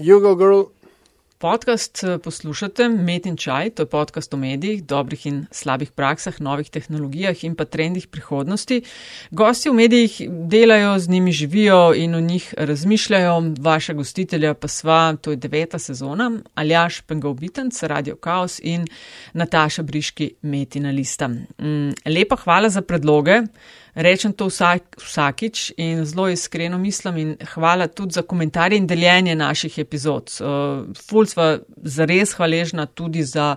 Jugo Girl. Podcast eh, poslušate Met in Čaj, to je podcast o medijih, dobrih in slabih praksah, novih tehnologijah in pa trendih prihodnosti. Gosti v medijih delajo, z njimi živijo in o njih razmišljajo. Vaša gostitelja pa sva, to je deveta sezona, Aljaš Pengovitenc, Radio Chaos in Nataša Briški, Metina Lista. Mm, lepa hvala za predloge. Rečem to vsak, vsakič in zelo iskreno mislim in hvala tudi za komentarje in deljenje naših epizod. Uh, ful sva zares hvaležna tudi za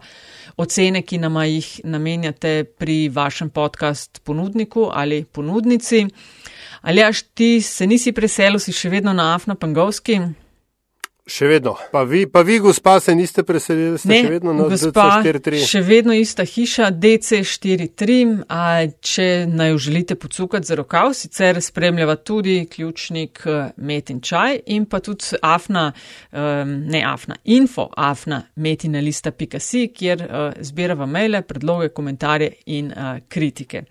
ocene, ki nam jih namenjate pri vašem podcast ponudniku ali ponudnici. Ali jaš ti se nisi preselil, si še vedno na Afna Pangovski? Še vedno. Pa vi, pa vi, gospa, se niste preselili, ste ne, še vedno na DC43. Še vedno ista hiša DC43, a če naj jo želite pocukati za rokav, sicer spremljava tudi ključnik eh, Met in Čaj in pa tudi Afna, um, ne Afna, info Afna metinalista.si, kjer uh, zbirava maile, predloge, komentarje in uh, kritike.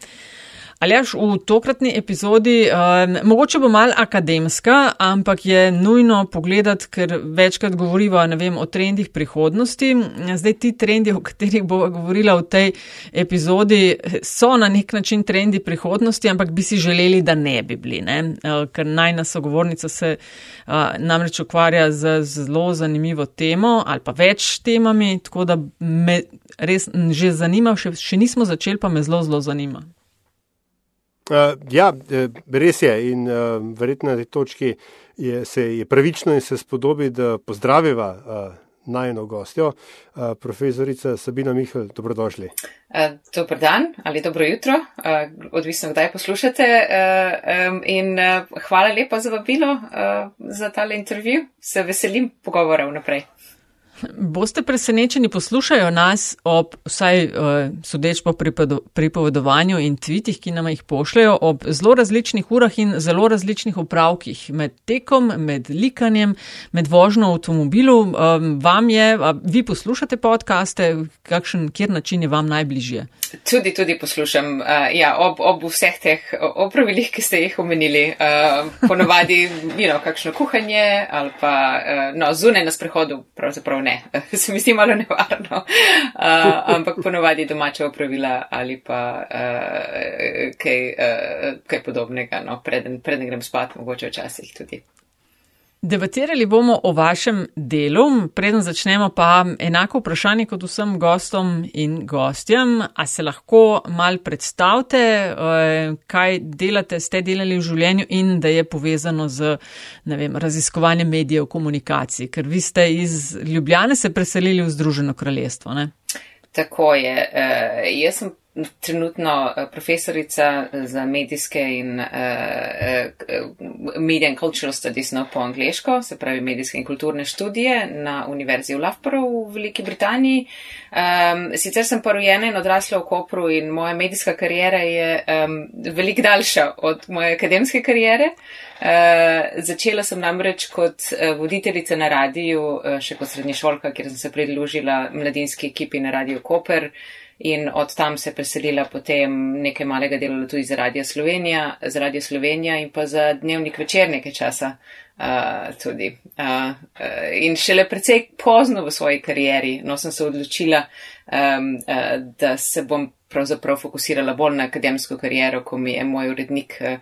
Aljaš, v tokratni epizodi, um, mogoče bo mal akademska, ampak je nujno pogledati, ker večkrat govoriva vem, o trendih prihodnosti. Zdaj ti trendi, o katerih bo govorila v tej epizodi, so na nek način trendi prihodnosti, ampak bi si želeli, da ne bi bili, ne? Uh, ker najna sogovornica se uh, namreč ukvarja z zelo zanimivo temo ali pa več temami, tako da me res že zanima, še, še nismo začeli, pa me zelo, zelo zanima. Uh, ja, eh, res je in uh, verjetno na tej točki je, se, je pravično in se spodobi, da pozdraviva uh, najno gostjo, uh, profesorica Sabina Mihl, dobrodošli. Uh, dobar dan ali dobro jutro, uh, odvisno kdaj poslušate uh, um, in uh, hvala lepa za vabilo uh, za tale intervju, se veselim pogovora vnaprej. Boste presenečeni, poslušajo nas ob, vsaj uh, sodeč po pripovedovanju in tvitih, ki nam jih pošljajo, ob zelo različnih urah in zelo različnih upravkih, med tekom, med likanjem, med vožnjo v avtomobilu. Um, vam je, vi poslušate podkaste, kakšen, kjer način je vam najbližje? Tudi, tudi poslušam, uh, ja, ob, ob vseh teh opravilih, ki ste jih omenili, uh, ponovadi, you know, kakšno kuhanje ali pa uh, no, zunaj na sprehodu, pravzaprav ne ne, se mi zdi malo nevarno, uh, ampak ponovadi domača opravila ali pa uh, kaj, uh, kaj podobnega, no, preden, preden grem spat, mogoče včasih tudi. Debatirali bomo o vašem delu, preden začnemo pa enako vprašanje kot vsem gostom in gostjem. A se lahko mal predstavite, eh, kaj delate, ste delali v življenju in da je povezano z vem, raziskovanjem medijev komunikaciji, ker vi ste iz Ljubljane se preselili v Združeno kraljestvo. Ne? Tako je. Uh, jaz sem trenutno eh, profesorica za medijske in uh, media and cultural studies no, po angliško, se pravi medijske in kulturne študije na Univerzi v Loughborough v Veliki Britaniji. Um, sicer sem pa rojena in odrasla v Kopru in moja medijska karijera je um, veliko daljša od moje akademske karijere. Uh, začela sem namreč kot uh, voditeljica na radiju, uh, še kot srednješolka, kjer sem se pridružila mladinski ekipi na radiju Koper. Uh, in od tam se preselila potem nekaj malega delala tudi za Radio Slovenija, za Radio Slovenija in pa za dnevnik večer nekaj časa uh, tudi. Uh, uh, in šele precej pozno v svoji karieri, no sem se odločila, um, uh, da se bom pravzaprav fokusirala bolj na akademsko kariero, ko mi je moj urednik uh,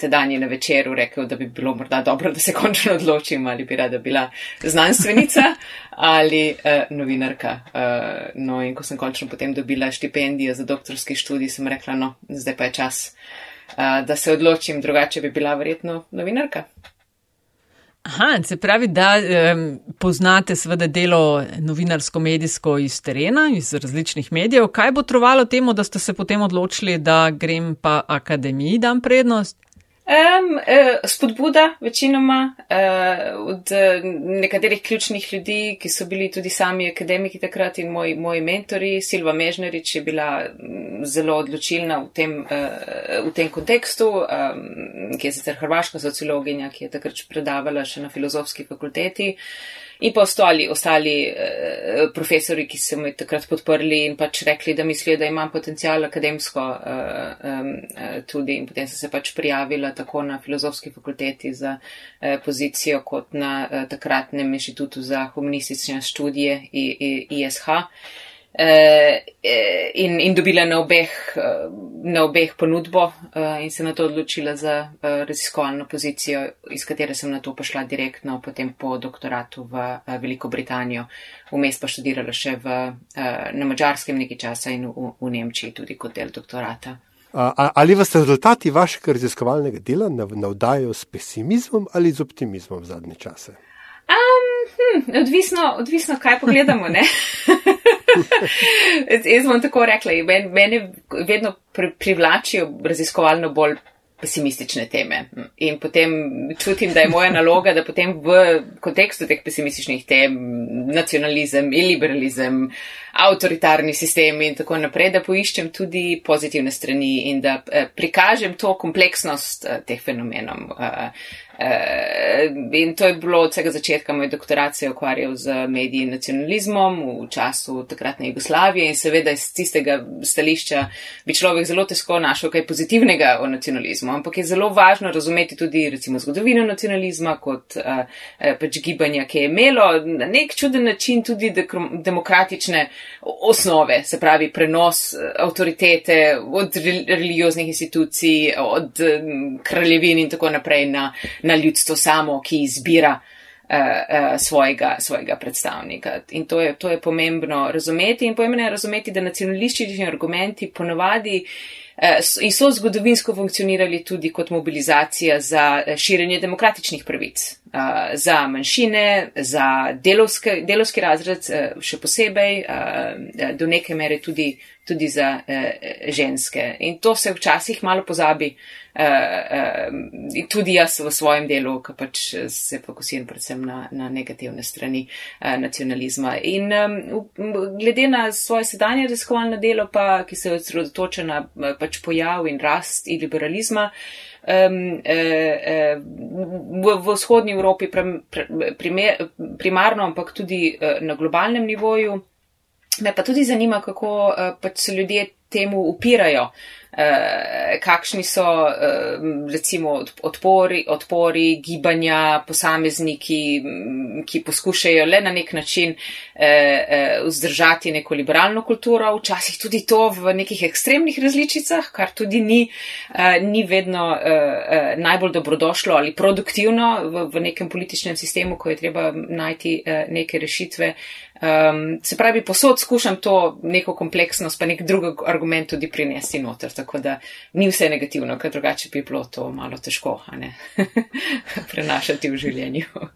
tedajni na večeru rekel, da bi bilo morda dobro, da se končno odločim, ali bi rada bila znanstvenica ali uh, novinarka. Uh, no in ko sem končno potem dobila štipendijo za doktorski študij, sem rekla, no, zdaj pa je čas, uh, da se odločim, drugače bi bila verjetno novinarka. Aha, se pravi, da um, poznate seveda delo novinarsko-medijsko iz terena, iz različnih medijev. Kaj bo trovalo temu, da ste se potem odločili, da grem pa akademiji dam prednost? Um, uh, spodbuda večinoma uh, od uh, nekaterih ključnih ljudi, ki so bili tudi sami akademiki takrat in moji, moji mentori. Silva Mežnerič je bila zelo odločilna v tem, uh, v tem kontekstu, um, ki je sicer hrvaška sociologinja, ki je takrat predavala še na filozofski fakulteti. In pa ostali, ostali uh, profesori, ki so me takrat podprli in pač rekli, da mislijo, da imam potencial akademsko um, uh, tudi in potem sem se pač prijavila tako na filozofski fakulteti za uh, pozicijo kot na uh, takratnem inštitutu za humanistične študije ISH. Eh, in, in dobila na obeh, eh, na obeh ponudbo eh, in se na to odločila za raziskovalno pozicijo, iz katere sem na to prišla direktno potem po doktoratu v Veliko Britanijo. Vmes pa študirala še v, na mačarskem nekaj časa in v, v Nemčiji tudi kot del doktorata. Ali vas rezultati vašega raziskovalnega dela navdajajo s pesimizmom ali z optimizmom v zadnje čase? Um, hm, odvisno, odvisno, kaj pogledamo. Jaz bom tako rekla, meni vedno privlačijo raziskovalno bolj pesimistične teme. In potem čutim, da je moja naloga, da potem v kontekstu teh pesimističnih tem, nacionalizem, iliberalizem, avtoritarni sistem in tako naprej, da poiščem tudi pozitivne strani in da eh, prikažem to kompleksnost eh, teh fenomenov. Eh, in to je bilo od vsega začetka moj doktorat se je ukvarjal z mediji in nacionalizmom v času takratne Jugoslavije in seveda iz tistega stališča bi človek zelo težko našel kaj pozitivnega o nacionalizmu, ampak je zelo važno razumeti tudi recimo zgodovino nacionalizma kot uh, pač gibanja, ki je imelo na nek čuden način tudi demokratične osnove, se pravi prenos avtoritete od religioznih institucij, od um, kraljevin in tako naprej na, na na ljudstvo samo, ki izbira uh, uh, svojega, svojega predstavnika. In to je, to je pomembno razumeti in pomembno je razumeti, da nacionalistični argumenti ponovadi uh, in so zgodovinsko funkcionirali tudi kot mobilizacija za širjenje demokratičnih pravic. Za manjšine, za delovske, delovski razred, še posebej, do neke mere tudi, tudi za ženske. In to se včasih malo pozabi, tudi jaz v svojem delu, ki pač se fokusiram predvsem na, na negativne strani nacionalizma. In glede na svoje sedanje raziskovalno delo, pa, ki se osredotoča na pač pojav in rast in liberalizma, um, uh, uh, v, vzhodnji Evropi prim, prim, primarno, ampak tudi uh, na globalnem nivoju. Me pa tudi zanima, kako uh, pač se ljudje temu upirajo. Uh, kakšni so eh, recimo odpori, odpori, gibanja, posamezniki, ki poskušajo le na nek način eh, vzdržati neko liberalno kulturo, včasih tudi to v nekih ekstremnih različicah, kar tudi ni, ni vedno najbolj dobrodošlo ali produktivno v, v nekem političnem sistemu, ko je treba najti neke rešitve. Um, se pravi, posod skušam to neko kompleksnost, pa nek drug argument tudi prinesti noter, tako da ni vse negativno, ker drugače bi bilo to malo težko prenašati v življenju.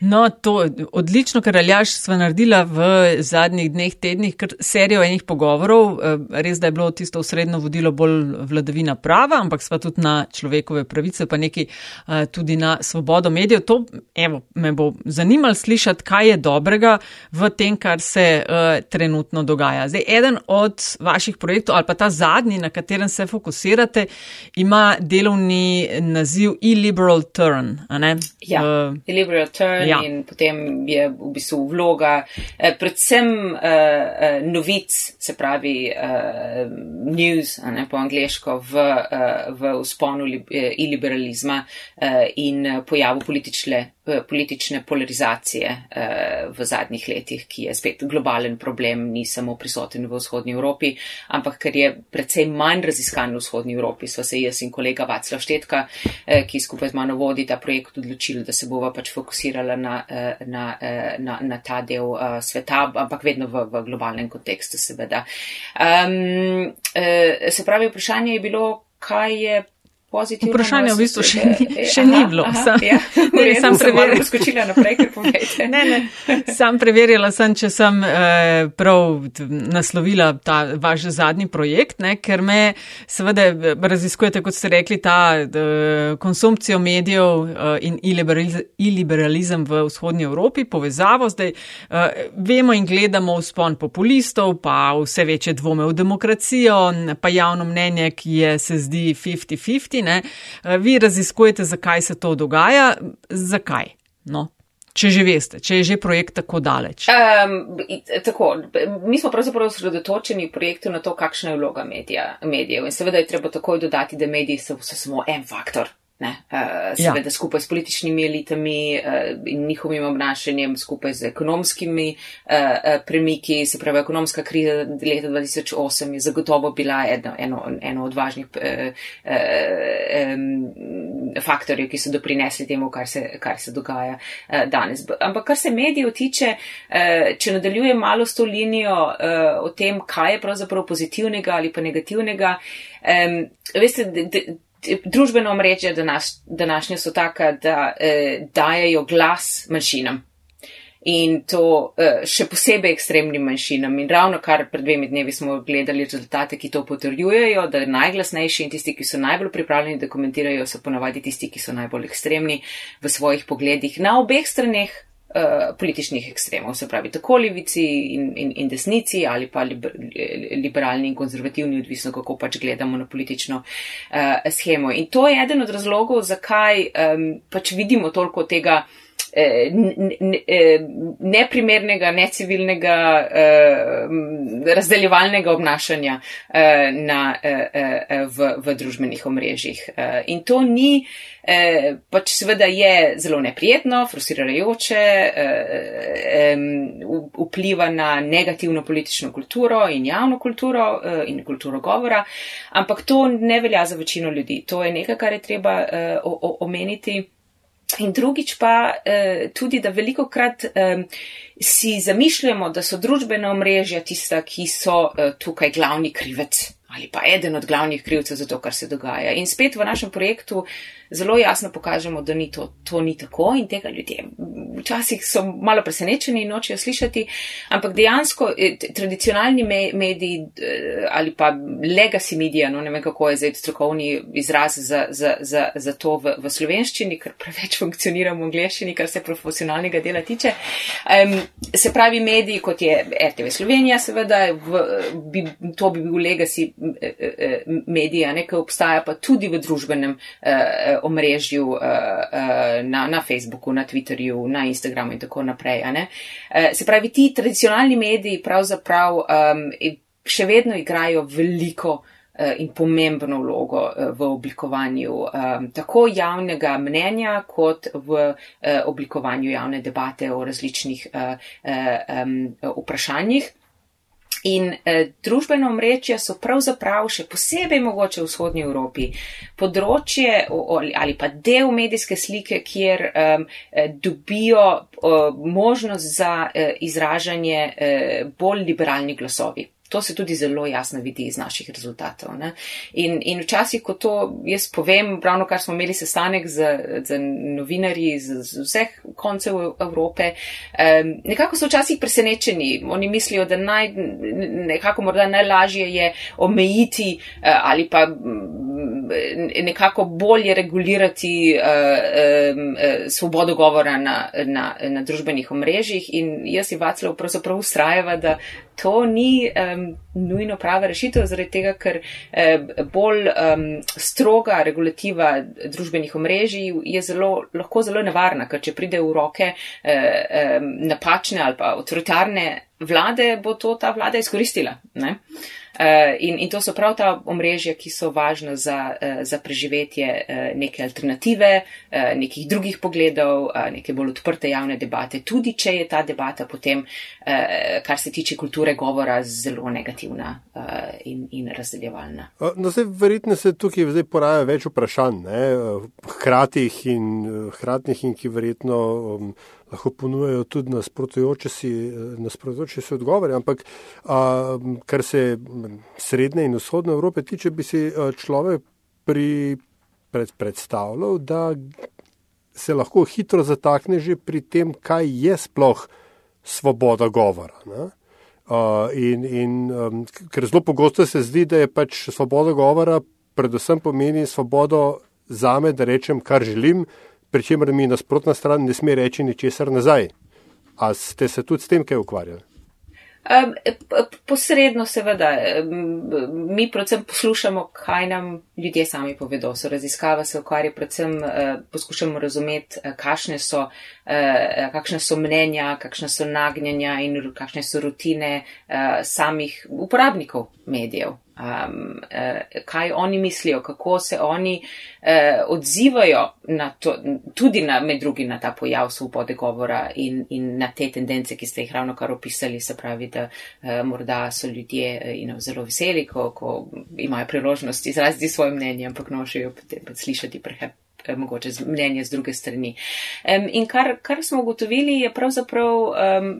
No, to odlično, kar Aljaš sva naredila v zadnjih dneh, tednih, ker serijo enih pogovorov, eh, res da je bilo tisto srednjo vodilo bolj vladavina prava, ampak sva tudi na človekove pravice, pa neki eh, tudi na svobodo medijev. To, evo, me bo zanimalo slišati, kaj je dobrega v tem, kar se uh, trenutno dogaja. Zdaj, eden od vaših projektov, ali pa ta zadnji, na katerem se fokusirate, ima delovni naziv e-liberal turn. Ja, uh, e-liberal turn ja. in potem je v bistvu vloga eh, predvsem uh, uh, novic, se pravi uh, news, ne, po angliško, v, uh, v usponu li, uh, iliberalizma uh, in pojavu politične politične polarizacije eh, v zadnjih letih, ki je spet globalen problem, ni samo prisoten v vzhodnji Evropi, ampak ker je predvsej manj raziskan v vzhodnji Evropi, sva se jaz in kolega Vaclav Štetka, eh, ki skupaj z mano vodi ta projekt, odločili, da se bova pač fokusirala na, eh, na, na, na ta del sveta, ampak vedno v, v globalnem kontekstu, seveda. Um, se pravi, vprašanje je bilo, kaj je pozitivno. Vprašanje v bistvu še, še aha, ni bilo. Aha, sam, ja. ne, sam preverjala, skočila naprej, ker povejte. ne, ne, sam preverjala sem, če sem eh, prav naslovila ta vaš zadnji projekt, ne, ker me seveda raziskujete, kot ste rekli, ta eh, konsumpcijo medijev eh, in iliberalizem v vzhodnji Evropi, povezavo. Zdaj eh, vemo in gledamo vzpon populistov, pa vse večje dvome v demokracijo, pa javno mnenje, ki je se zdi 50-50 ne? Eh, vi raziskujete, zakaj se to dogaja, zakaj. No. če že veste, če je že projekt tako daleč? Um, tako, mi smo pravzaprav osredotočeni v projektu na to, kakšna je vloga medija, medijev. In seveda je treba takoj dodati, da mediji so, so samo en faktor. Ne, uh, seveda ja. skupaj s političnimi elitami uh, in njihovim obnašanjem, skupaj z ekonomskimi uh, premiki, se pravi, ekonomska kriza leta 2008 je zagotovo bila eno, eno, eno od važnih um, faktorjev, ki so doprinesli temu, kar se, kar se dogaja danes. Ampak kar se medijev tiče, če nadaljujem malo s to linijo o tem, kaj je pravzaprav pozitivnega ali pa negativnega, um, veste, de, de, družbeno omrežje danas, današnje so taka, da eh, dajajo glas manjšinam. In to eh, še posebej ekstremnim manjšinam. In ravno kar pred dvemi dnevi smo gledali rezultate, ki to potrjujejo, da najglasnejši in tisti, ki so najbolj pripravljeni, da komentirajo, so ponavadi tisti, ki so najbolj ekstremni v svojih pogledih na obeh straneh Eh, političnih ekstremov, se pravi tako levici in, in, in desnici ali pa liber, liberalni in konzervativni, odvisno kako pač gledamo na politično uh, schemo. In to je eden od razlogov, zakaj um, pač vidimo toliko tega eh, neprimernega, necivilnega, razdeljevalnega obnašanja na, v, v družbenih omrežjih. In to ni eh, pač seveda je zelo neprijetno, frustrirajoče, eh, vpliva na negativno politično kulturo in javno kulturo eh, in kulturo govora, ampak to ne velja za večino ljudi. To je nekaj, kar je treba eh, omeniti. In drugič pa eh, tudi, da veliko krat eh, si zamišljamo, da so družbena omrežja tista, ki so eh, tukaj glavni krivec ali pa eden od glavnih krivcev za to, kar se dogaja. In spet v našem projektu zelo jasno pokažemo, da ni to, to ni tako in tega ljudje včasih so malo presenečeni in nočejo slišati, ampak dejansko eh, tradicionalni mediji eh, ali pa legacy media, no ne vem kako je zdaj strokovni izraz za, za, za, za to v, v slovenščini, ker preveč funkcionira v angliščini, kar se profesionalnega dela tiče. Um, se pravi mediji, kot je RTV Slovenija, seveda, v, bi, to bi bil legacy eh, medija, nekaj obstaja pa tudi v družbenem uh, omrežju uh, uh, na, na Facebooku, na Twitterju, na Instagramu in tako naprej. Uh, se pravi, ti tradicionalni mediji pravzaprav um, še vedno igrajo veliko uh, in pomembno vlogo uh, v oblikovanju um, tako javnega mnenja, kot v uh, oblikovanju javne debate o različnih uh, um, vprašanjih. In eh, družbeno omrečje so pravzaprav še posebej mogoče v vzhodnji Evropi področje ali pa del medijske slike, kjer eh, dobijo eh, možnost za eh, izražanje eh, bolj liberalnih glasovi. To se tudi zelo jasno vidi iz naših rezultatov. In, in včasih, ko to jaz povem, ravno kar smo imeli sestanek z, z novinarji z, z vseh koncev Evrope, um, nekako so včasih presenečeni. Oni mislijo, da naj, nekako morda najlažje je omejiti uh, ali pa um, nekako bolje regulirati uh, um, uh, svobodo govora na, na, na družbenih omrežjih. In jaz in Vaclav pravzaprav ustrajava, da to ni um, nujno prava rešitev, zaradi tega, ker um, bolj um, stroga regulativa družbenih omrežij je zelo, lahko zelo nevarna, ker če pride v roke um, napačne ali pa avtoritarne vlade, bo to ta vlada izkoristila. Ne? Eh, in, in to so prav ta omrežja, ki so važna za, eh, za preživetje eh, neke alternative, nekih drugih pogledov, neke bolj odprte javne debate, tudi če je ta debata potem, kar se tiče kulture govora, zelo negativna in, in razdeljevalna. No, zdaj, verjetno se tukaj zdaj poraja več vprašanj, hkratih in, hkratnih in ki verjetno. Um, lahko ponujajo tudi nasprotujoče si, nasprotujoče si odgovore. Ampak, a, kar se srednje in vzhodne Evrope tiče, bi si človek pri, pred, predstavljal, da se lahko hitro zatakne že pri tem, kaj je sploh svoboda govora. Ne? Uh, in, in, um, ker zelo pogosto se zdi, da je pač svoboda govora, predvsem pomeni svobodo za me, da rečem, kar želim, pri čemer mi nasprotna stran ne sme reči ničesar nazaj. A ste se tudi s tem kaj ukvarjali? Um, posredno, seveda, mi predvsem poslušamo, kaj nam ljudje sami povedo. So raziskava se ukvarja, predvsem uh, poskušamo razumeti, uh, kakšne so uh, kakšne so mnenja, kakšne so nagnjanja in kakšne so rutine uh, samih uporabnikov medijev. Um, uh, kaj oni mislijo, kako se oni uh, odzivajo na to, tudi na, med drugim na ta pojav svobode govora in, in na te tendence, ki ste jih ravno kar opisali, se pravi, da uh, morda so ljudje you know, zelo veseli, ko, ko imajo priložnost izraziti svoje mnenje, ampak nočejo potem slišati prehep mogoče mnenje z druge strani. Um, in kar, kar smo ugotovili, je pravzaprav um,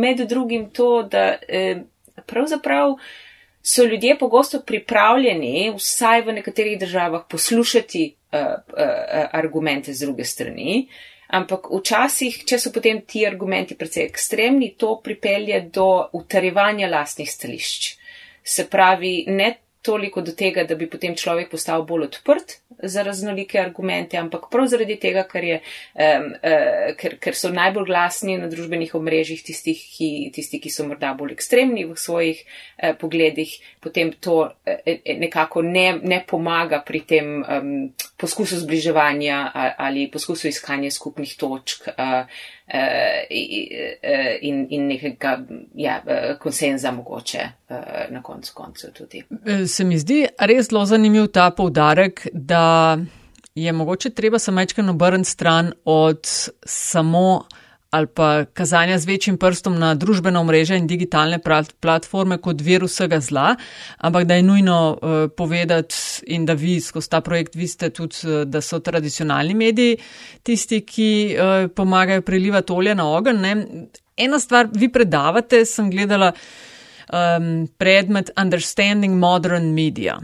med drugim to, da um, pravzaprav so ljudje pogosto pripravljeni, vsaj v nekaterih državah, poslušati uh, uh, argumente z druge strani. Ampak včasih, če so potem ti argumenti precej ekstremni, to pripelje do utrjevanja lastnih stališč. Se pravi, ne toliko do tega, da bi potem človek postal bolj odprt za raznolike argumente, ampak prav zaradi tega, ker, je, um, uh, ker, ker so najbolj glasni na družbenih omrežjih tistih, ki, tisti, ki so morda bolj ekstremni v svojih uh, pogledih, potem to uh, nekako ne, ne pomaga pri tem um, poskusu zbliževanja ali poskusu iskanja skupnih točk. Uh, in, in nekega ja, uh, konsenza mogoče na koncu koncev tudi. Se mi zdi res zelo zanimiv ta poudarek, da je mogoče treba se majčkano obrniti stran od samo ali pa kazanja z večjim prstom na družbeno mreže in digitalne platforme kot vir vsega zla, ampak da je nujno uh, povedati in da vi skozi ta projekt viste tudi, uh, da so tradicionalni mediji tisti, ki uh, pomagajo prelivati olje na ogen. Ne? Ena stvar, vi predavate, sem gledala um, predmet Understanding Modern Media.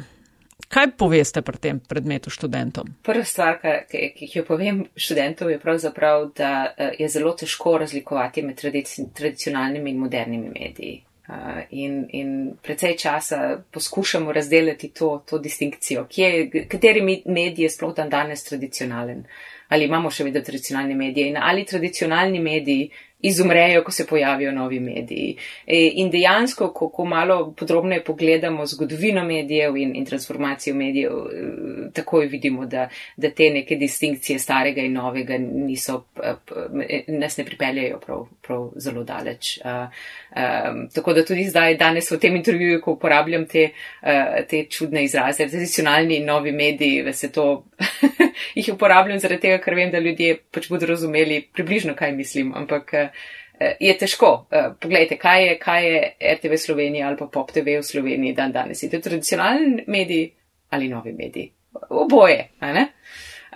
Kaj poveste pri tem predmetu študentom? Prva stvar, ki, ki jo povem študentom, je pravzaprav, da eh, je zelo težko razlikovati med tradici, tradicionalnimi in modernimi mediji. Uh, in, in precej časa poskušamo razdeliti to, to distinkcijo, kje, kateri medij je sploh dan danes tradicionalen, ali imamo še vedno tradicionalne medije in ali tradicionalni mediji izumrejo, ko se pojavijo novi mediji. E, in dejansko, ko, ko malo podrobneje pogledamo zgodovino medijev in, in transformacijo medijev, e, takoj vidimo, da, da te neke distinkcije starega in novega niso, nas ne pripeljajo prav, prav zelo daleč. Tako da tudi zdaj, danes v tem intervjuju, ko uporabljam te, te čudne izraze, tradicionalni in novi mediji, se to jih uporabljam zaradi tega, ker vem, da ljudje pač bodo razumeli približno, kaj mislim, ampak je težko. Uh, poglejte, kaj je, kaj je RTV Slovenija ali pa Pop TV v Sloveniji dan danes. Je to tradicionalni mediji ali novi mediji? Oboje, a ne?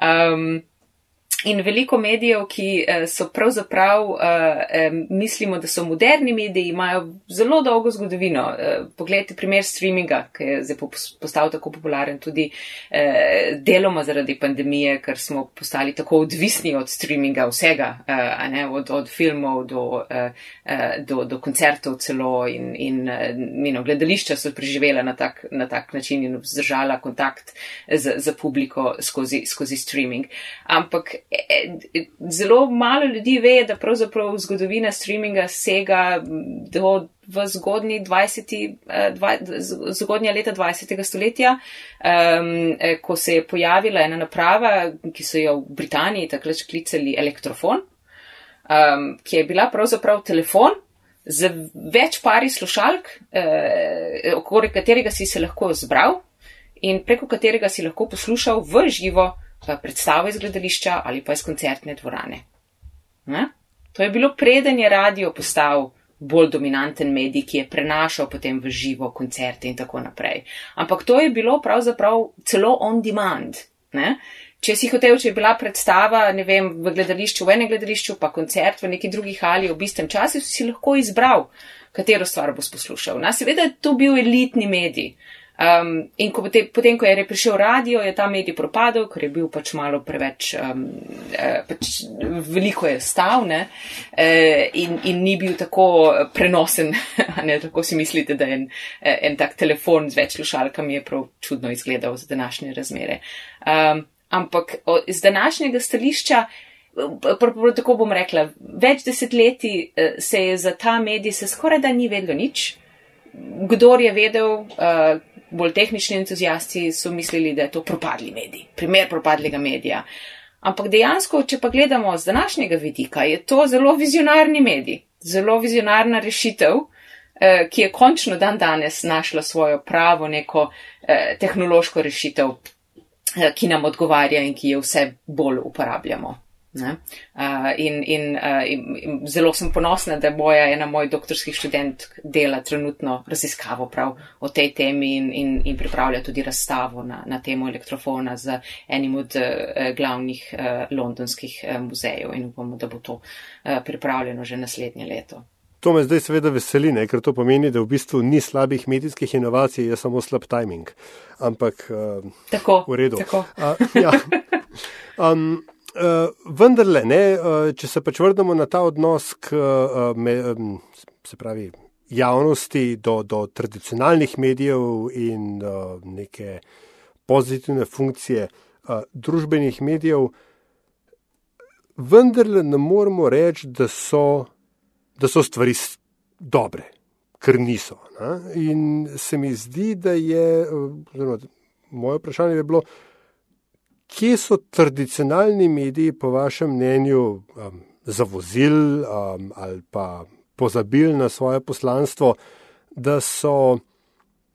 Um, In veliko medijev, ki eh, so pravzaprav, eh, mislimo, da so moderni mediji, imajo zelo dolgo zgodovino. Eh, poglejte primer streaminga, ki je zdaj postal tako popularen tudi deloma zaradi pandemije, ker smo postali tako odvisni od streaminga vsega, ne, od, od filmov do, do, do koncertov celo in, in, in gledališča so preživela na tak, na tak način in vzdržala kontakt z, z publiko skozi, skozi streaming. Ampak zelo malo ljudi ve, da pravzaprav zgodovina streaminga sega do v zgodnji 20. Dva, zgodnja leta 20. stoletja, um, ko se je pojavila ena naprava, ki so jo v Britaniji takrat klicali elektrofon, um, ki je bila pravzaprav telefon z več pari slušalk, uh, okoli katerega si se lahko zbral in preko katerega si lahko poslušal v živo predstavo iz gledališča ali pa iz koncertne dvorane. Ne? To je bilo preden je radio postal bolj dominanten medij, ki je prenašal potem v živo koncerte in tako naprej. Ampak to je bilo pravzaprav celo on demand. Ne? Če si hotel, če je bila predstava, ne vem, v gledališču, v enem gledališču, pa koncert v neki drugi hali v istem času, si lahko izbral, katero stvar boš poslušal. Na seveda je to bil elitni medij. Um, in ko potem, potem, ko je prišel radio, je ta medij propadel, ker je bil pač malo preveč, um, eh, pač veliko je stavne eh, in, in ni bil tako prenosen, ne tako si mislite, da en, eh, en tak telefon z več slušalkami je prav čudno izgledal za današnje razmere. Um, ampak o, z današnjega stališča. Prav tako bom rekla, več desetletij se je za ta medij se skoraj da ni vedlo nič. Kdor je vedel, bolj tehnični entuzijasti so mislili, da je to propadli medij, primer propadlega medija. Ampak dejansko, če pa gledamo z današnjega vidika, je to zelo vizionarni medij, zelo vizionarna rešitev, eh, ki je končno dan danes našla svojo pravo neko eh, tehnološko rešitev, eh, ki nam odgovarja in ki jo vse bolj uporabljamo. Uh, in, in, uh, in, in zelo sem ponosna, da boja ena moj doktorski študent dela trenutno raziskavo prav o tej temi in, in, in pripravlja tudi razstavo na, na temo elektrofona z enim od uh, glavnih uh, londonskih uh, muzejev in upamo, da bo to uh, pripravljeno že naslednje leto. To me zdaj seveda veseli, ne? ker to pomeni, da v bistvu ni slabih medijskih inovacij, je samo slab timing. Ampak uh, tako, v redu. Tako. Uh, ja. um, vendarle, ne, uh, če se pač vrnemo na ta odnos k uh, me, se pravi, javnosti do, do tradicionalnih medijev in neke pozitivne funkcije družbenih medijev, vendarle ne moremo reči, da so, da so stvari dobre, ker niso. Ne? In se mi zdi, da je, oziroma moje vprašanje je bilo, Kje so tradicionalni mediji, po vašem mnenju, um, zavozili um, ali pa pozabili na svoje poslanstvo, da so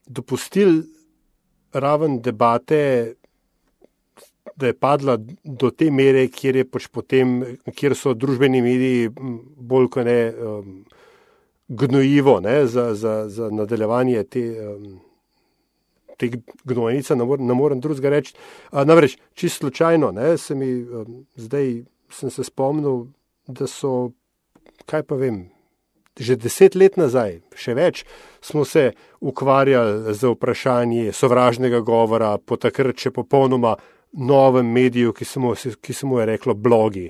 dopustili raven debate, da je padla do te mere, kjer, pač potem, kjer so družbeni mediji bolj kot ne um, gnojivo ne, za, za, za nadaljevanje te. Um, te gnojnice, ne, mor, ne morem drugega reči. Namreč, čisto slučajno, ne, se mi, zdaj sem se spomnil, da so, kaj pa vem, že deset let nazaj, še več, smo se ukvarjali z vprašanji sovražnega govora po takrat še popolnoma novem mediju, ki se mu, ki se mu je reklo blogi,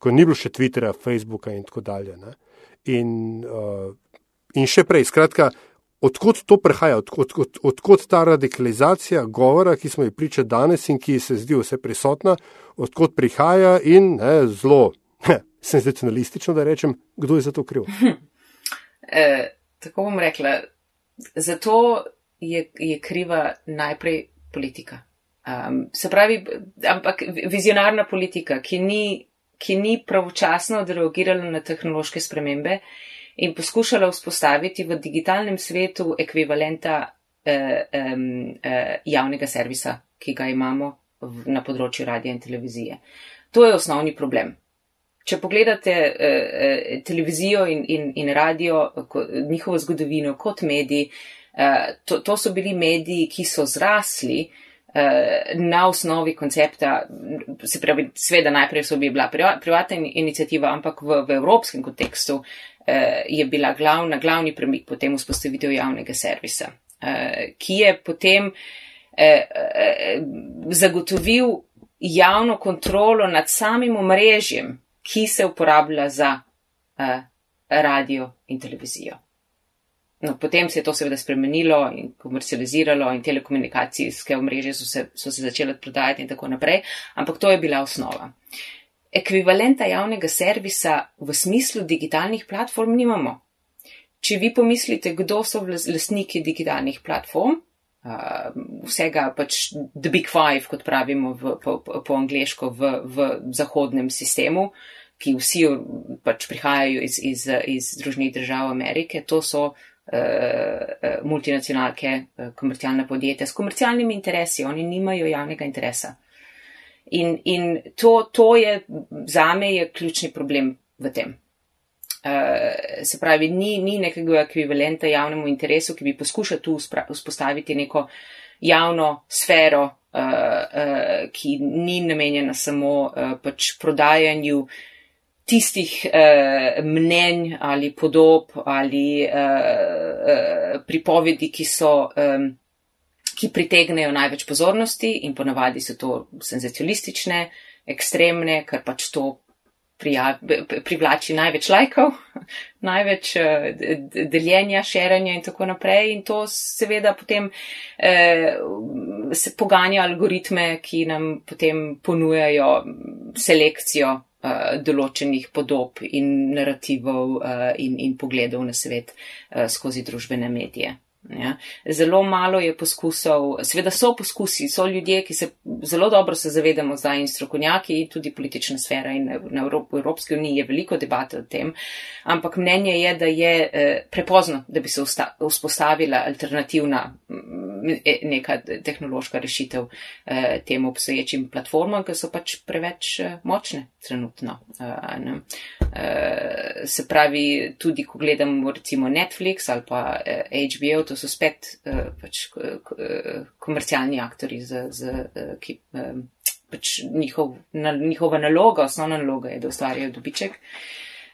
ko ni bilo še Twitterja, Facebooka in tako dalje. Ne. In, uh, in še prej, skratka, Odkud to prihaja, odkud, od, odkud ta radikalizacija govora, ki smo ji priča danes in ki se zdi vse prisotna, odkud prihaja in ne, zelo ne, senzacionalistično, da rečem, kdo je za to kriv? E, tako bom rekla, za to je, je kriva najprej politika. Um, se pravi, ampak vizionarna politika, ki ni, ki ni pravočasno odreagirala na tehnološke spremembe in poskušala vzpostaviti v digitalnem svetu ekvivalenta eh, eh, javnega servisa, ki ga imamo v, na področju radia in televizije. To je osnovni problem. Če pogledate eh, eh televizijo in, in, in radio, ko, njihovo zgodovino kot mediji, eh, to, to so bili mediji, ki so zrasli eh, na osnovi koncepta, se pravi, sveda najprej so bi bila privatna inicijativa, ampak v, v evropskem kontekstu Eh, je bila glavna, glavni premik potem vzpostavitev javnega servisa, eh, ki je potem eh, zagotovil javno kontrolo nad samim omrežjem, ki se uporablja za radio in televizijo. No, potem se je to seveda spremenilo in komercializiralo in telekomunikacijske omrežje so se, so se začele prodajati in tako naprej, ampak to je bila osnova. Uh, ekvivalenta javnega servisa v smislu digitalnih platform nimamo. Če vi pomislite, kdo so lastniki digitalnih platform, vsega pač The Big Five, kot pravimo v, po, po angliško v, v zahodnem sistemu, ki vsi pač prihajajo iz, iz, iz Združenih držav Amerike, to so uh, multinacionalke, uh, komercialne podjetja s komercialnimi interesi, oni nimajo javnega interesa. In, in to, to je za me je ključni problem v tem. Uh, se pravi, ni, ni nekega ekvivalenta javnemu interesu, ki bi poskušal tu vzpostaviti neko javno sfero, uh, uh, ki ni namenjena samo uh, pač prodajanju tistih uh, mnenj ali podob ali uh, uh, pripovedi, ki so um, ki pritegnejo največ pozornosti in ponavadi so to senzacionalistične, ekstremne, ker pač to privlači največ lajkov, največ uh, deljenja, širjenja in tako naprej. In to seveda potem uh, se poganja algoritme, ki nam potem ponujajo selekcijo uh, določenih podob in narativov uh, in, in pogledov na svet uh, skozi družbene medije. Ja. Zelo malo je poskusov, seveda so poskusi, so ljudje, ki se zelo dobro se zavedamo zdaj in strokovnjaki, tudi politična sfera in na Evrop, Evropski uniji je veliko debate o tem, ampak mnenje je, da je eh, prepozno, da bi se usta, vzpostavila alternativna e, neka tehnološka rešitev eh, tem obstoječim platformam, ki so pač preveč eh, močne trenutno. Eh, eh, se pravi, tudi ko gledamo recimo Netflix ali pa eh, HBO, to so spet uh, pač, uh, komercialni aktori, z, z, uh, ki uh, pač njihov, na, njihova naloga, osnovna naloga je, da ustvarjajo dobiček.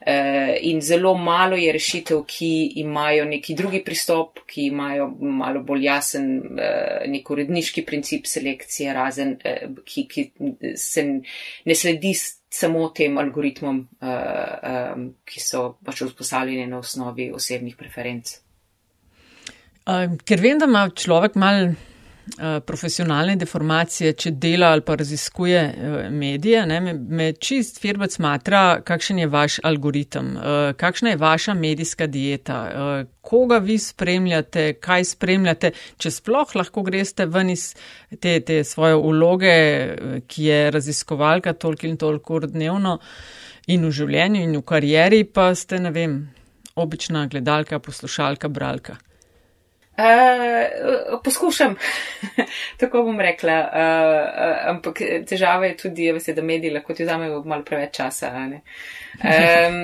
Uh, in zelo malo je rešitev, ki imajo neki drugi pristop, ki imajo malo bolj jasen uh, nek uredniški princip selekcije, razen uh, ki, ki se ne sledi samo tem algoritmom, uh, um, ki so pač vzpostavljeni na osnovi osebnih preferenc. Ker vem, da ima človek mal uh, profesionalne deformacije, če dela ali pa raziskuje uh, medije, ne, me, me čist firbec matra, kakšen je vaš algoritem, uh, kakšna je vaša medijska dieta, koga vi spremljate, kaj spremljate, če sploh lahko greste ven iz te, te svoje uloge, ki je raziskovalka toliko in toliko ur dnevno in v življenju in v karieri, pa ste, ne vem, obična gledalka, poslušalka, bralka. Uh, poskušam, tako bom rekla, uh, uh, ampak težava je tudi, veste, da mediji lahko ti vzamejo malo preveč časa. Um,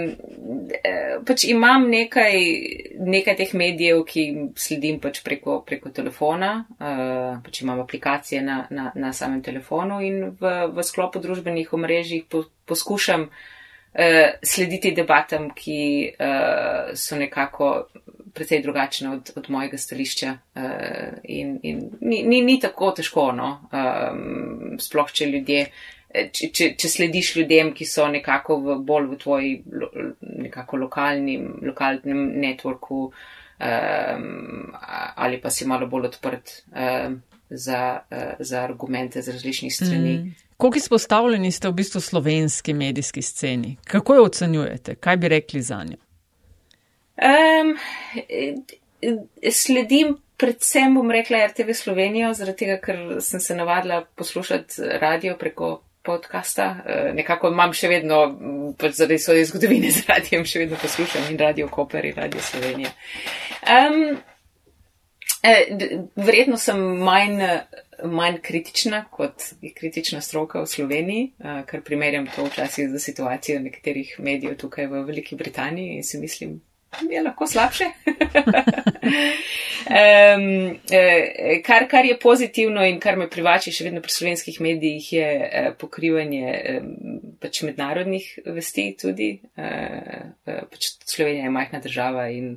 pač imam nekaj, nekaj teh medijev, ki sledim pač preko, preko telefona, uh, pač imam aplikacije na, na, na samem telefonu in v, v sklopu družbenih omrežij po, poskušam uh, slediti debatam, ki uh, so nekako precej drugačne od, od mojega stališča. Uh, in in ni, ni, ni tako težko, no? um, sploh če ljudje. Če, če, če slediš ljudem, ki so nekako v, bolj v tvoji lo, nekako lokalnim, lokalnem networku um, ali pa si malo bolj odprt um, za, uh, za argumente z različnih strani. Mm. Koliko izpostavljeni ste v bistvu slovenski medijski sceni? Kako jo ocenjujete? Kaj bi rekli za njo? Um, sledim predvsem, bom rekla, RTV Slovenijo, zaradi tega, ker sem se navadila poslušati radio preko podcasta. Uh, nekako imam še vedno, pač zaradi svoje zgodovine z radijem, še vedno poslušam in radio Koper in radio Slovenija. Um, Verjetno sem manj, manj kritična kot je kritična stroka v Sloveniji, ker primerjam to včasih z situacijo nekaterih medijev tukaj v Veliki Britaniji in si mislim, je lahko slabše. um, kar, kar je pozitivno in kar me privači še vedno pri slovenskih medijih je uh, pokrivanje pač mednarodnih vesti tudi. Uh, pač Slovenija je majhna država in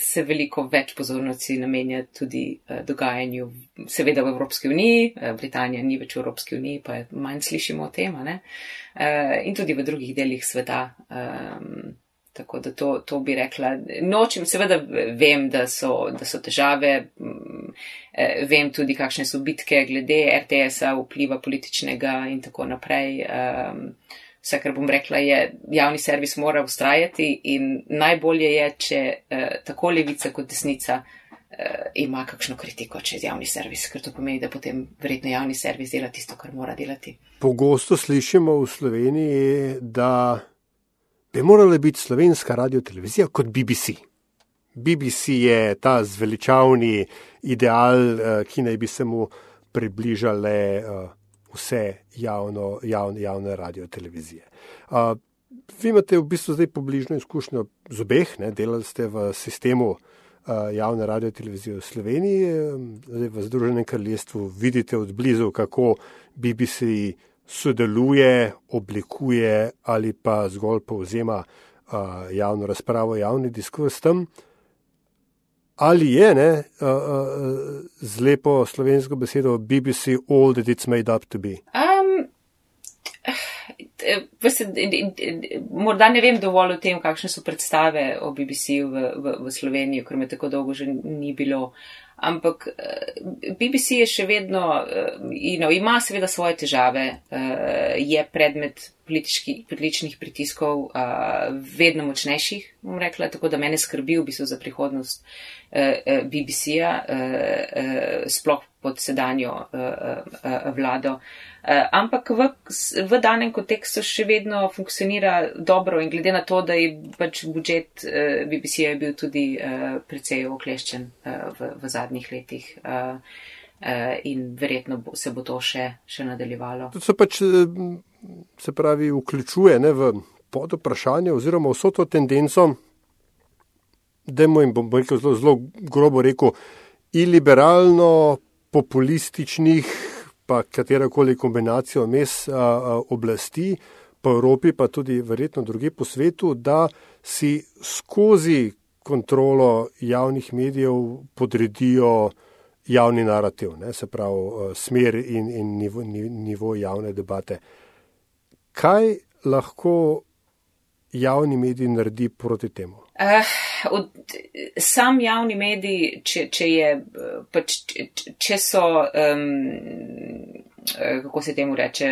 se veliko več pozornosti namenja tudi dogajanju, seveda v Evropski uniji. Britanija ni več v Evropski uniji, pa manj slišimo o tem. Uh, in tudi v drugih delih sveta. Um, Tako da to, to bi rekla. Nočem, seveda vem, da so, da so težave, mm, eh, vem tudi, kakšne so bitke glede RTS-a, vpliva političnega in tako naprej. Vse, kar bom rekla, je, javni servis mora ustrajati in najbolje je, če eh, tako levica kot desnica eh, ima kakšno kritiko čez javni servis, ker to pomeni, da potem verjetno javni servis dela tisto, kar mora delati. Pogosto slišimo v Sloveniji, da bi morala biti slovenska radio televizija kot BBC. BBC je ta zveličavni ideal, eh, ki naj bi se mu približale eh, vse javno, javne, javne radio televizije. Eh, vi imate v bistvu zdaj pobližno izkušnjo z obeh, ne? delali ste v sistemu javne radio televizije v Sloveniji, zdaj v Združenem kraljestvu vidite od blizu, kako BBC sodeluje, oblikuje ali pa zgolj povzema uh, javno razpravo, javni diskurs tam. Ali je ne, uh, uh, z lepo slovensko besedo BBC all that it's made up to be? Um, veste, morda ne vem dovolj o tem, kakšne so predstave o BBC v, v, v Sloveniji, ker me tako dolgo že ni bilo. Ampak BBC je še vedno, you know, ima seveda svoje težave, je predmet političnih pritiskov vedno močnejših, bom rekla, tako da mene skrbi v bistvu za prihodnost BBC-ja, sploh pod sedanjo vlado. Eh, ampak v, v danem kontekstu še vedno funkcionira dobro in glede na to, da je pač budžet eh, BBC-ja bil tudi eh, precej okleščen v, v zadnjih letih. In verjetno bo, se bo to še, še nadaljevalo. To se pač, se pravi, vključuje ne, v pod vprašanje oziroma vso to tendenco, da jim bom rekel zelo, zelo grobo rekel, iliberalno populističnih pa katerakoli kombinacijo mes a, a, oblasti, po Evropi, pa tudi verjetno druge po svetu, da si skozi kontrolo javnih medijev podredijo javni narativ, ne, se pravi smer in, in nivo, nivo javne debate. Kaj lahko javni medij naredi proti temu? Uh, od, sam javni medij, če, če, je, pač, če, če so, um, kako se temu reče,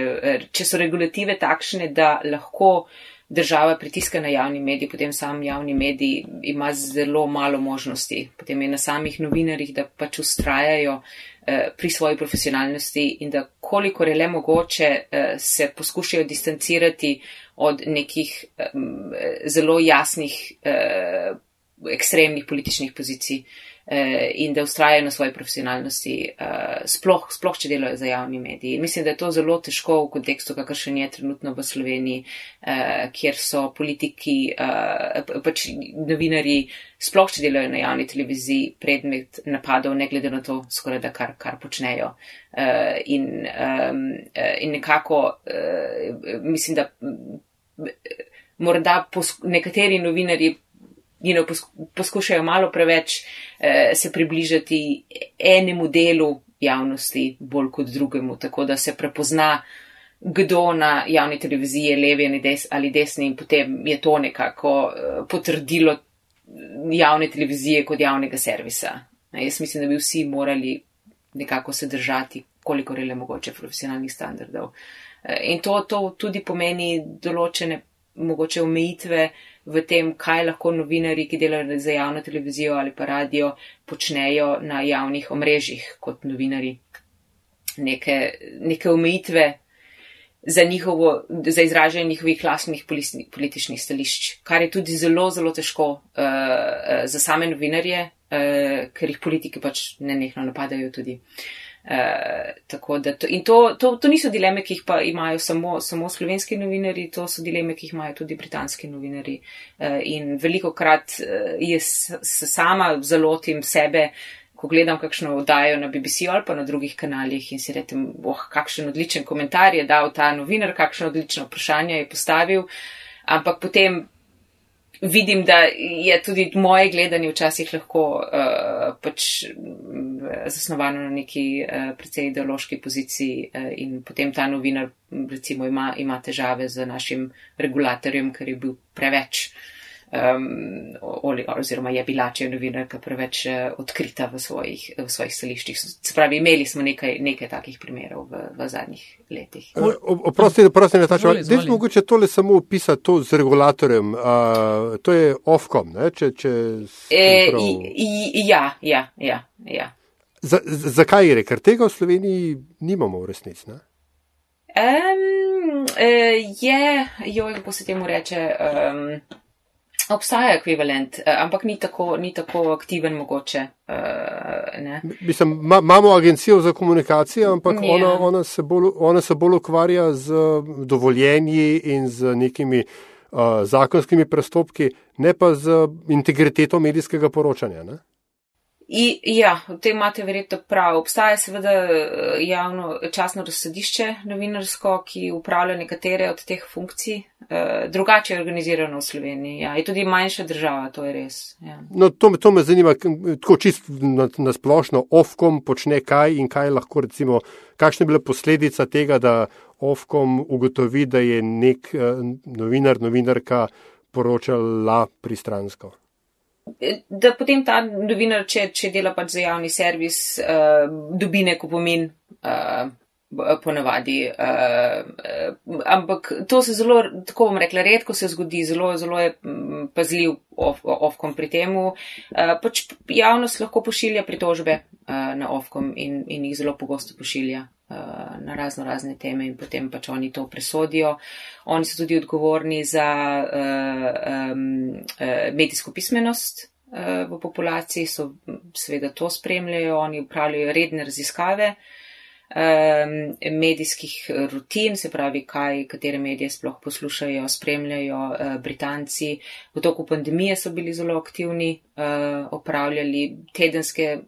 če so regulative takšne, da lahko država pritiska na javni medij, potem sam javni medij ima zelo malo možnosti. Potem je na samih novinarjih, da pač ustrajajo uh, pri svoji profesionalnosti in da kolikor je le mogoče, uh, se poskušajo distancirati od nekih um, zelo jasnih, uh, ekstremnih političnih pozicij in da ustrajajo na svoji profesionalnosti, uh, sploh, sploh če delajo za javni mediji. Mislim, da je to zelo težko v kontekstu, kakršen je trenutno v Sloveniji, uh, kjer so politiki, pač novinari, sploh če delajo na javni televiziji, predmet napadov, ne glede na to, skoraj da kar, kar počnejo. In, in nekako mislim, da morda nekateri novinari you know, poskušajo malo preveč uh, se približati enemu delu javnosti bolj kot drugemu, tako da se prepozna, kdo na javni televiziji je levi des, ali desni in potem je to nekako uh, potrdilo javne televizije kot javnega servisa. Jaz mislim, da bi vsi morali nekako se držati, koliko je le mogoče profesionalnih standardov. Eh, in to, to tudi pomeni določene mogoče omejitve v tem, kaj lahko novinari, ki delajo za javno televizijo ali pa radio, počnejo na javnih omrežjih kot novinari. Neke, neke omejitve za, njihovo, za izražanje njihovih lastnih političnih stališč, kar je tudi zelo, zelo težko uh, za same novinarje, uh, ker jih politiki pač nenehno napadajo tudi. Uh, to, in to, to, to niso dileme, ki jih pa imajo samo, samo slovenski novinari, to so dileme, ki jih imajo tudi britanski novinari. Uh, in veliko krat uh, jaz sama zalotim sebe, ko gledam kakšno oddajo na BBC ali pa na drugih kanalih in si rečem, oh, kakšen odličen komentar je dal ta novinar, kakšno odlično vprašanje je postavil, ampak potem vidim, da je tudi moje gledanje včasih lahko uh, pač zasnovano na neki uh, precej ideološki poziciji uh, in potem ta novinar recimo ima, ima težave z našim regulatorjem, ker je bil preveč um, oziroma je bila, če je novinarka preveč uh, odkrita v svojih, v svojih stališčih. Spravi, imeli smo nekaj, nekaj takih primerov v, v zadnjih letih. Oprosti, oprosti, tačem. Zdaj smo mogoče tole samo opisati to z regulatorjem. Uh, to je Ofcom, ne? če. če e, i, ja, ja, ja. ja. Zakaj je, ker tega v Sloveniji nimamo v resnici? Um, je, joj, kako se temu reče. Um, Obstaja ekvivalent, eh, ampak ni tako, ni tako aktiven mogoče. Uh, Mislim, ma, imamo agencijo za komunikacijo, ampak ja. ona, ona, se bolj, ona se bolj ukvarja z dovoljenji in z nekimi uh, zakonskimi prestopki, ne pa z integriteto medijskega poročanja. Ne? I, ja, v tem imate verjetno prav. Obstaja seveda eh, javno časno razsodišče novinarsko, ki upravlja nekatere od teh funkcij. E, drugače je organizirano v Sloveniji. Ja. Je tudi manjša država, to je res. Ja. No, to, to me zanima, tako čisto na, na splošno, Ofkom počne kaj in kaj lahko recimo, kakšna je bila posledica tega, da Ofkom ugotovi, da je nek uh, novinar, novinarka poročala pristransko. Da potem ta novinar, če, če dela pač za javni servis, uh, dobi neko pomen. Uh, Ponavadi. Uh, ampak to se zelo, tako bom rekla, redko se zgodi, zelo, zelo je pazljiv Ofkom pri temu. Uh, pač javnost lahko pošilja pritožbe uh, na Ofkom in, in jih zelo pogosto pošilja na razno razne teme in potem pač oni to presodijo. Oni so tudi odgovorni za uh, um, uh, medijsko pismenost uh, v populaciji, so seveda to spremljajo, oni upravljajo redne raziskave um, medijskih rutin, se pravi, kaj, katere medije sploh poslušajo, spremljajo uh, Britanci. V toku pandemije so bili zelo aktivni, uh, opravljali tedenske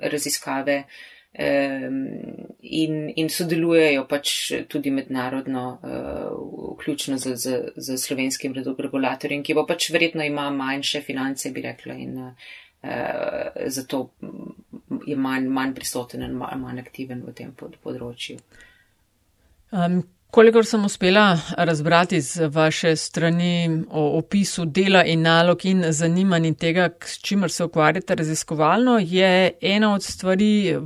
raziskave um, in, in sodelujejo pač tudi mednarodno, uh, vključno z, z, z slovenskim regulatorjem, ki bo pač verjetno ima manjše finance, bi rekla. In, uh, zato je manj, manj prisoten in manj, manj aktiven v tem pod, področju. Um, kolikor sem uspela razbrati z vaše strani o opisu dela in nalog in zanimanj in tega, s čimer se ukvarjate raziskovalno, je ena od stvari,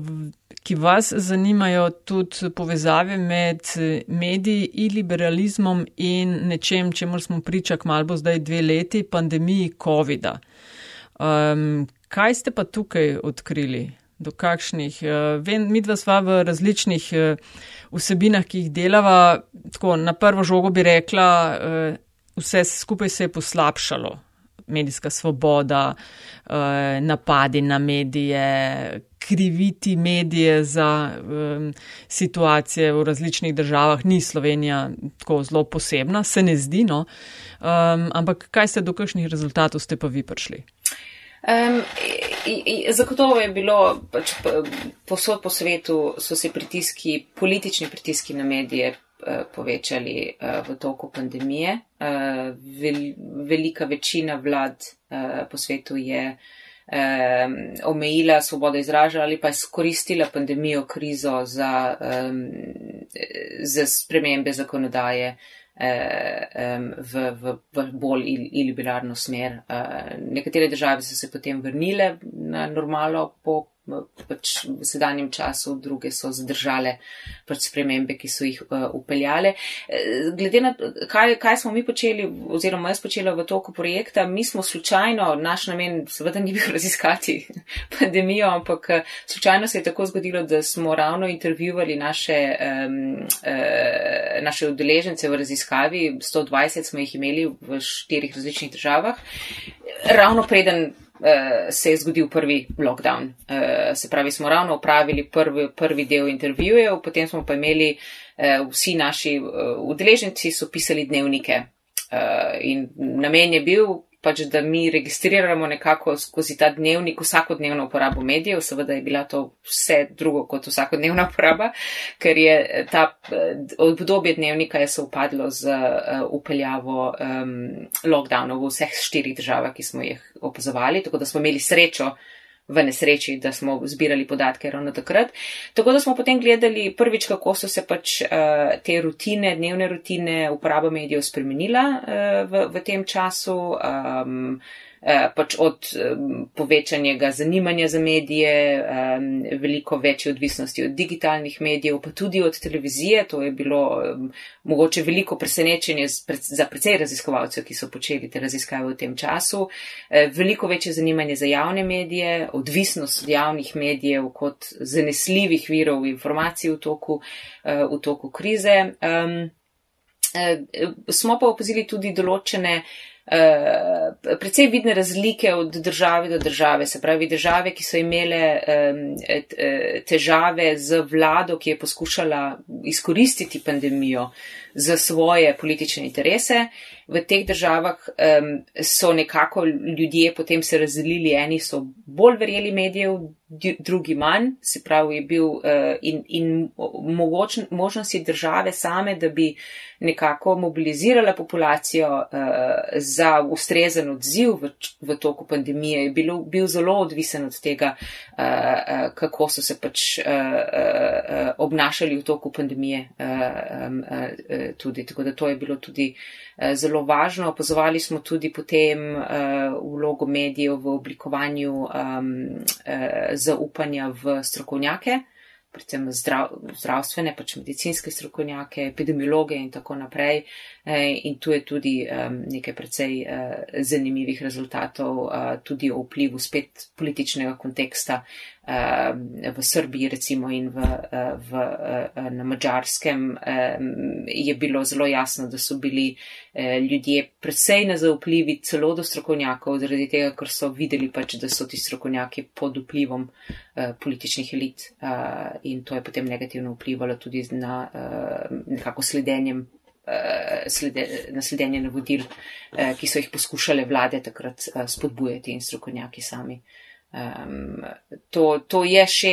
ki vas zanimajo, tudi povezave med mediji in liberalizmom in nečem, čemu smo pričak malbo zdaj dve leti, pandemiji COVID-a. Um, kaj ste pa tukaj odkrili? Do kakšnih? Uh, vem, mi dva sva v različnih uh, vsebinah, ki jih delava. Tako, na prvo žogo bi rekla, uh, vse skupaj se je poslabšalo. Medijska svoboda, uh, napadi na medije, kriviti medije za um, situacije v različnih državah, ni Slovenija tako zelo posebna, se ne zdi, no. Um, ampak kaj ste do kakšnih rezultatov ste pa vi prišli? Um, zagotovo je bilo, pač, posod po svetu so se pritiski, politični pritiski na medije povečali uh, v toku pandemije. Vel, velika večina vlad po svetu je omejila svobodo izražanja ali pa izkoristila pandemijo krizo za, za spremembe zakonodaje. Eh, v, v, v bolj iliberalno smer. Eh, nekatere države so se potem vrnile na normalo po pač v sedanjem času, druge so zadržale pač spremembe, ki so jih uh, upeljale. Glede na kaj, kaj smo mi počeli, oziroma jaz počela v toku projekta, mi smo slučajno, naš namen seveda ni bil raziskati pandemijo, ampak slučajno se je tako zgodilo, da smo ravno intervjuvali naše, um, uh, naše udeležence v raziskavi, 120 smo jih imeli v štirih različnih državah, ravno preden se je zgodil prvi lockdown. Uh, se pravi, smo ravno upravili prvi, prvi del intervjujev, potem smo pa imeli uh, vsi naši udeleženci so pisali dnevnike. In namen je bil pač da mi registriramo nekako skozi ta dnevnik vsakodnevno uporabo medijev, seveda je bila to vse drugo kot vsakodnevna uporaba, ker je ta obdobje dnevnika je se upadlo z upeljavo um, lockdownov v vseh štirih državah, ki smo jih opazovali, tako da smo imeli srečo, v nesreči, da smo zbirali podatke ravno takrat. Tako da smo potem gledali prvič, kako so se pač uh, te rutine, dnevne rutine, uporaba medijev spremenila uh, v, v tem času. Um, pač od povečanjega zanimanja za medije, veliko večje odvisnosti od digitalnih medijev, pa tudi od televizije. To je bilo mogoče veliko presenečenje za precej raziskovalcev, ki so počeli te raziskave v tem času. Eh, veliko večje zanimanje za javne medije, odvisnost od javnih medijev kot zanesljivih virov informacij v toku, eh, v toku krize. Smo pa opazili tudi določene uh, Eh, precej vidne razlike od države do države. Se pravi, države, ki so imele težave z vlado, ki je poskušala izkoristiti pandemijo za svoje politične interese, v teh državah so nekako ljudje potem se razdelili, eni so bolj verjeli medijev, drugi manj, se pravi, je bil eh, in, in mogoč, možnosti države same, da bi nekako mobilizirala populacijo eh, za ustrezen odziv v, v toku pandemije, je bil, bil zelo odvisen od tega, eh, kako so se pač obnašali v toku pandemije tudi. Tako da to je bilo tudi zelo važno. Opozovali smo tudi potem vlogo medijev v oblikovanju zaupanja v strokovnjake predvsem zdrav, zdravstvene, pač medicinske strokovnjake, epidemiologe in tako naprej. E, in tu je tudi nekaj precej uh, zanimivih rezultatov, uh, tudi o vplivu spet političnega konteksta v Srbiji recimo in v, v, na Mačarskem. Je bilo zelo jasno, da so bili ljudje precej nezaupljivi celo do strokovnjakov, zaradi tega, ker so videli pač, da so ti strokovnjaki pod vplivom političnih elit in to je potem negativno vplivalo tudi na nekako sledenjem slede, nasledenje navodil, ki so jih poskušale vlade takrat spodbujati in strokovnjaki sami. Um, to, to je še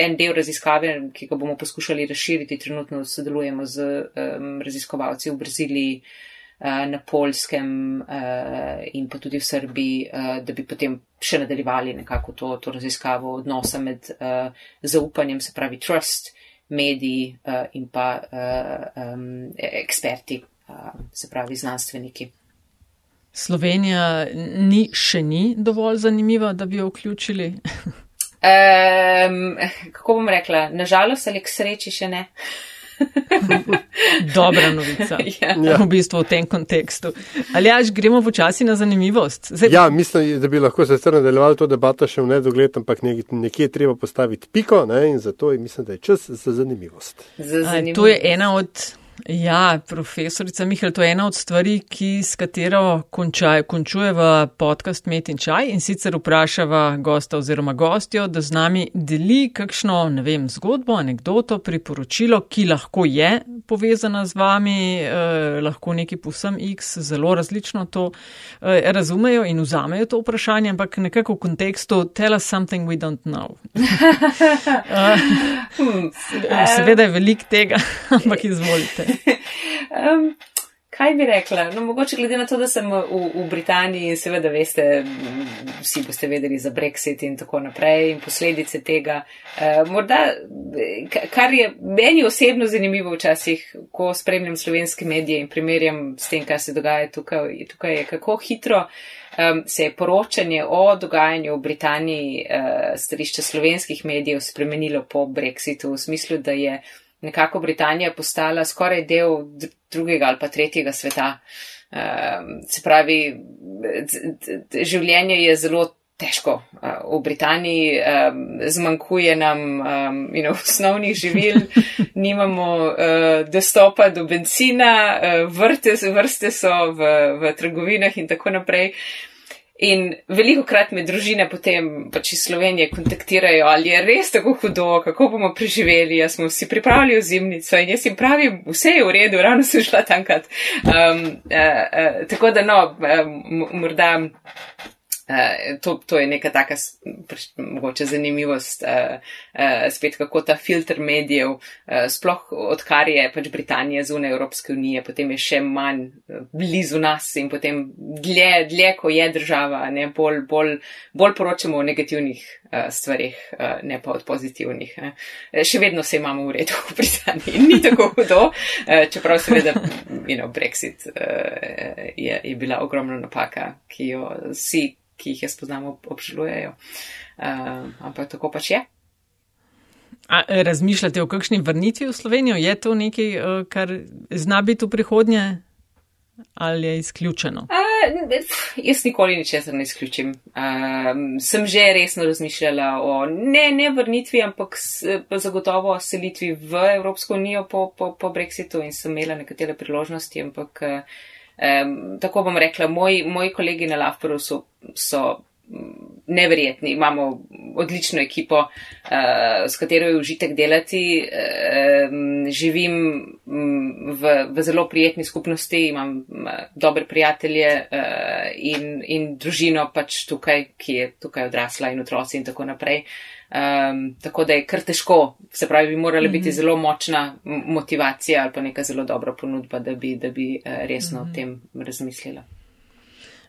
en del raziskave, ki ga bomo poskušali razširiti. Trenutno sodelujemo z um, raziskovalci v Braziliji, uh, na Polskem uh, in pa tudi v Srbiji, uh, da bi potem še nadaljevali nekako to, to raziskavo odnosa med uh, zaupanjem, se pravi trust mediji uh, in pa uh, um, eksperti, uh, se pravi znanstveniki. Slovenija ni še ni dovolj zanimiva, da bi jo vključili. um, kako bom rekla, nažalost ali k sreči še ne. Dobra novica. ja. V bistvu v tem kontekstu. Ali až gremo počasi na zanimivost? Zdaj... Ja, mislim, da bi lahko se sicer nadaljevali to debato še v nedogled, ampak nekje je treba postaviti piko ne? in zato je, mislim, da je čas za zanimivost. Za zanimivost. To je ena od Ja, profesorica Mihael, to je ena od stvari, ki s katero končaj, končujeva podcast Met in Čaj in sicer vprašava gosta oziroma gostjo, da z nami deli kakšno, ne vem, zgodbo, anegdoto, priporočilo, ki lahko je povezana z vami, eh, lahko neki posem X zelo različno to eh, razumejo in vzamejo to vprašanje, ampak nekako v kontekstu tell us something we don't know. eh, seveda je velik tega, ampak izvolite um, kaj bi rekla? No, mogoče glede na to, da sem v, v Britaniji in seveda veste, vsi boste vedeli za Brexit in tako naprej in posledice tega. Uh, morda, kar je meni osebno zanimivo včasih, ko spremljam slovenske medije in primerjam s tem, kaj se dogaja tukaj, tukaj je kako hitro. Um, se je poročanje o dogajanju v Britaniji, uh, stališče slovenskih medijev, spremenilo po Brexitu, v smislu, da je uh, nekako Britanija postala skoraj del drugega ali pa tretjega sveta. Um, se pravi, življenje je zelo težko. Uh, v Britaniji um, zmanjkuje nam um, know, osnovnih živil, nimamo uh, dostopa do benzina, uh, vrte, vrste so v, v trgovinah in tako naprej. In veliko krat me družine potem pač iz Slovenije kontaktirajo, ali je res tako hudo, kako bomo preživeli, jaz smo vsi pripravili v zimnico in jaz jim pravim, vse je v redu, ravno sem šla tankrat. Um, uh, uh, tako da no, um, morda. Uh, to, to je neka taka mogoče zanimivost, uh, uh, spet kako ta filter medijev, uh, sploh odkar je pač Britanija zunaj Evropske unije, potem je še manj blizu nas in potem dlje, dlje ko je država, ne, bolj, bolj, bolj poročamo o negativnih uh, stvarih, uh, ne pa od pozitivnih. Ne. Še vedno se imamo v redu v Britaniji, ni tako hudo, uh, čeprav seveda, you know, Brexit uh, je, je bila ogromna napaka, ki jo si ki jih jaz poznam, obžalujejo. Uh, ampak tako pač je. A, razmišljate o kakšni vrnitvi v Slovenijo? Je to nekaj, eh, kar zna biti v prihodnje ali je izključeno? Uh, jaz nikoli ničesar ne izključim. Uh, sem že resno razmišljala o ne, ne vrnitvi, ampak s, zagotovo o selitvi v Evropsko unijo po, po, po Brexitu in sem imela nekatere priložnosti, ampak. Uh, Um, tako bom rekla, moji, moji kolegi na Lafperu so, so neverjetni. Imamo odlično ekipo, uh, s katero je užitek delati. Uh, živim v, v zelo prijetni skupnosti, imam uh, dobre prijatelje uh, in, in družino pač tukaj, ki je tukaj odrasla in otroci in tako naprej. Uh, Um, tako da je kar težko, se pravi, bi morala biti mm -hmm. zelo močna motivacija ali pa neka zelo dobra ponudba, da bi, da bi uh, resno mm -hmm. o tem razmislila.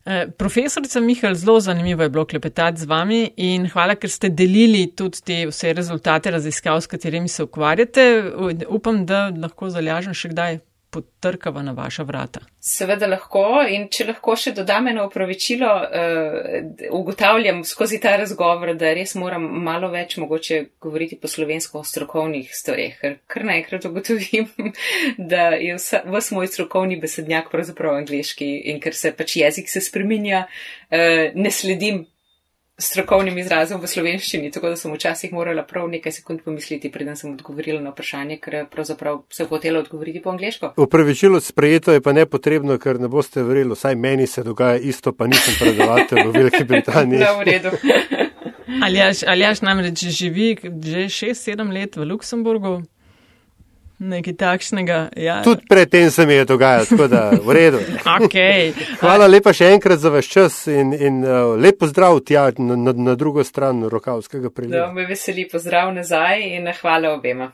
Eh, profesorica Mihael, zelo zanimivo je bilo klepetati z vami in hvala, ker ste delili tudi te vse rezultate raziskav, s katerimi se ukvarjate. Upam, da lahko zalažem še kdaj potrkava na vaša vrata. Seveda lahko in če lahko še dodam eno opravičilo, uh, ugotavljam skozi ta razgovor, da res moram malo več mogoče govoriti po slovensko o strokovnih stvareh, ker kar naenkrat ugotovim, da je vse moj strokovni besednjak pravzaprav angliški in ker se pač jezik se spreminja, uh, ne sledim strokovnim izrazom v slovenščini, tako da sem včasih morala prav nekaj sekund pomisliti, preden sem odgovorila na vprašanje, ker pravzaprav sem hotela odgovoriti po angliško. Upravičilo sprejeto je pa nepotrebno, ker ne boste verjeli, vsaj meni se dogaja isto, pa nisem predavatelj v Veliki Britaniji. Da, v redu. Ali jaš namreč živi že 6-7 let v Luksemburgu? Nekaj takšnega. Ja. Tudi predtem se mi je dogajalo, tako da v redu. okay. Hvala lepa še enkrat za vaš čas in, in uh, lepo zdrav tja na, na, na drugo stran Rokavskega priliva. Me veseli pozdrav nazaj in hvala obema.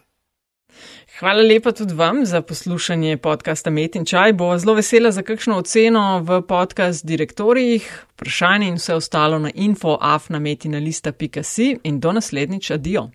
Hvala lepa tudi vam za poslušanje podcasta Met in Čaj. Bo zelo vesela za kakšno oceno v podcast direktorijih, vprašanje in vse ostalo na infoafnametinalista.si in do naslednjič adijo.